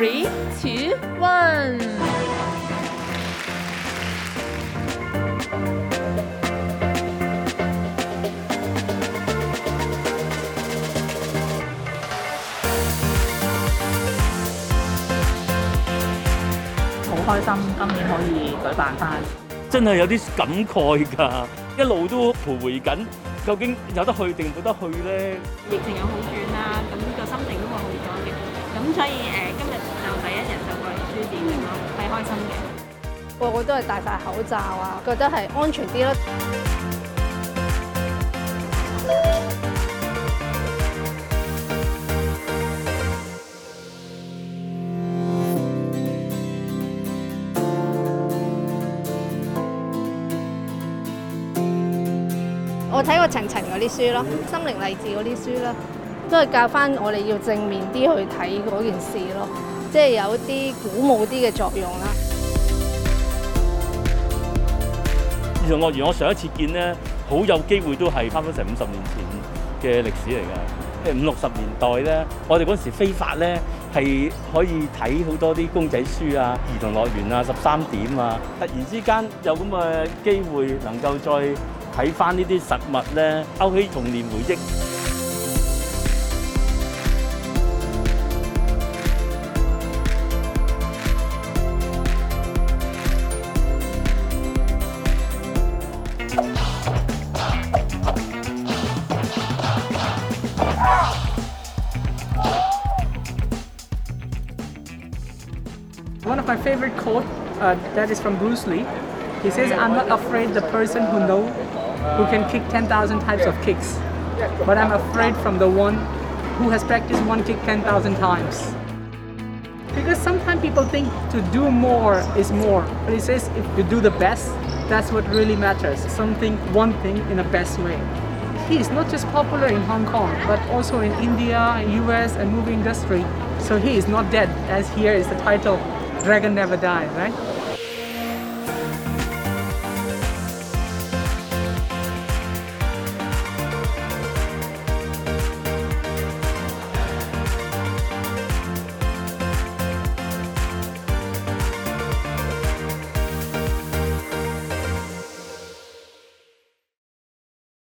Three, two, one！好开心今年可以举办翻，真系有啲感慨噶，一路都徘徊紧，究竟有得去定冇得去咧？疫情有好转啦，咁个心情都會好咗嘅，咁所以诶今日。個個都係戴晒口罩啊，覺得係安全啲咯。我睇過陳陳嗰啲書咯，心靈勵志嗰啲書咯，都係教翻我哋要正面啲去睇嗰件事咯。即係有啲鼓舞啲嘅作用啦！兒童樂園，我上一次見咧，好有機會都係差唔多成五十年前嘅歷史嚟噶。五六十年代咧，我哋嗰時非法咧係可以睇好多啲公仔書啊、兒童樂園啊、十三點啊。突然之間有咁嘅機會，能夠再睇翻呢啲實物咧，勾起童年回憶。one of my favorite quote uh, that is from Bruce Lee. He says, "I'm not afraid the person who know who can kick 10,000 types of kicks, but I'm afraid from the one who has practiced one kick 10,000 times." Because sometimes people think to do more is more, but he says if you do the best, that's what really matters. Something, one thing in a best way. He is not just popular in Hong Kong, but also in India, US, and movie industry. So he is not dead, as here is the title Dragon never dies, right?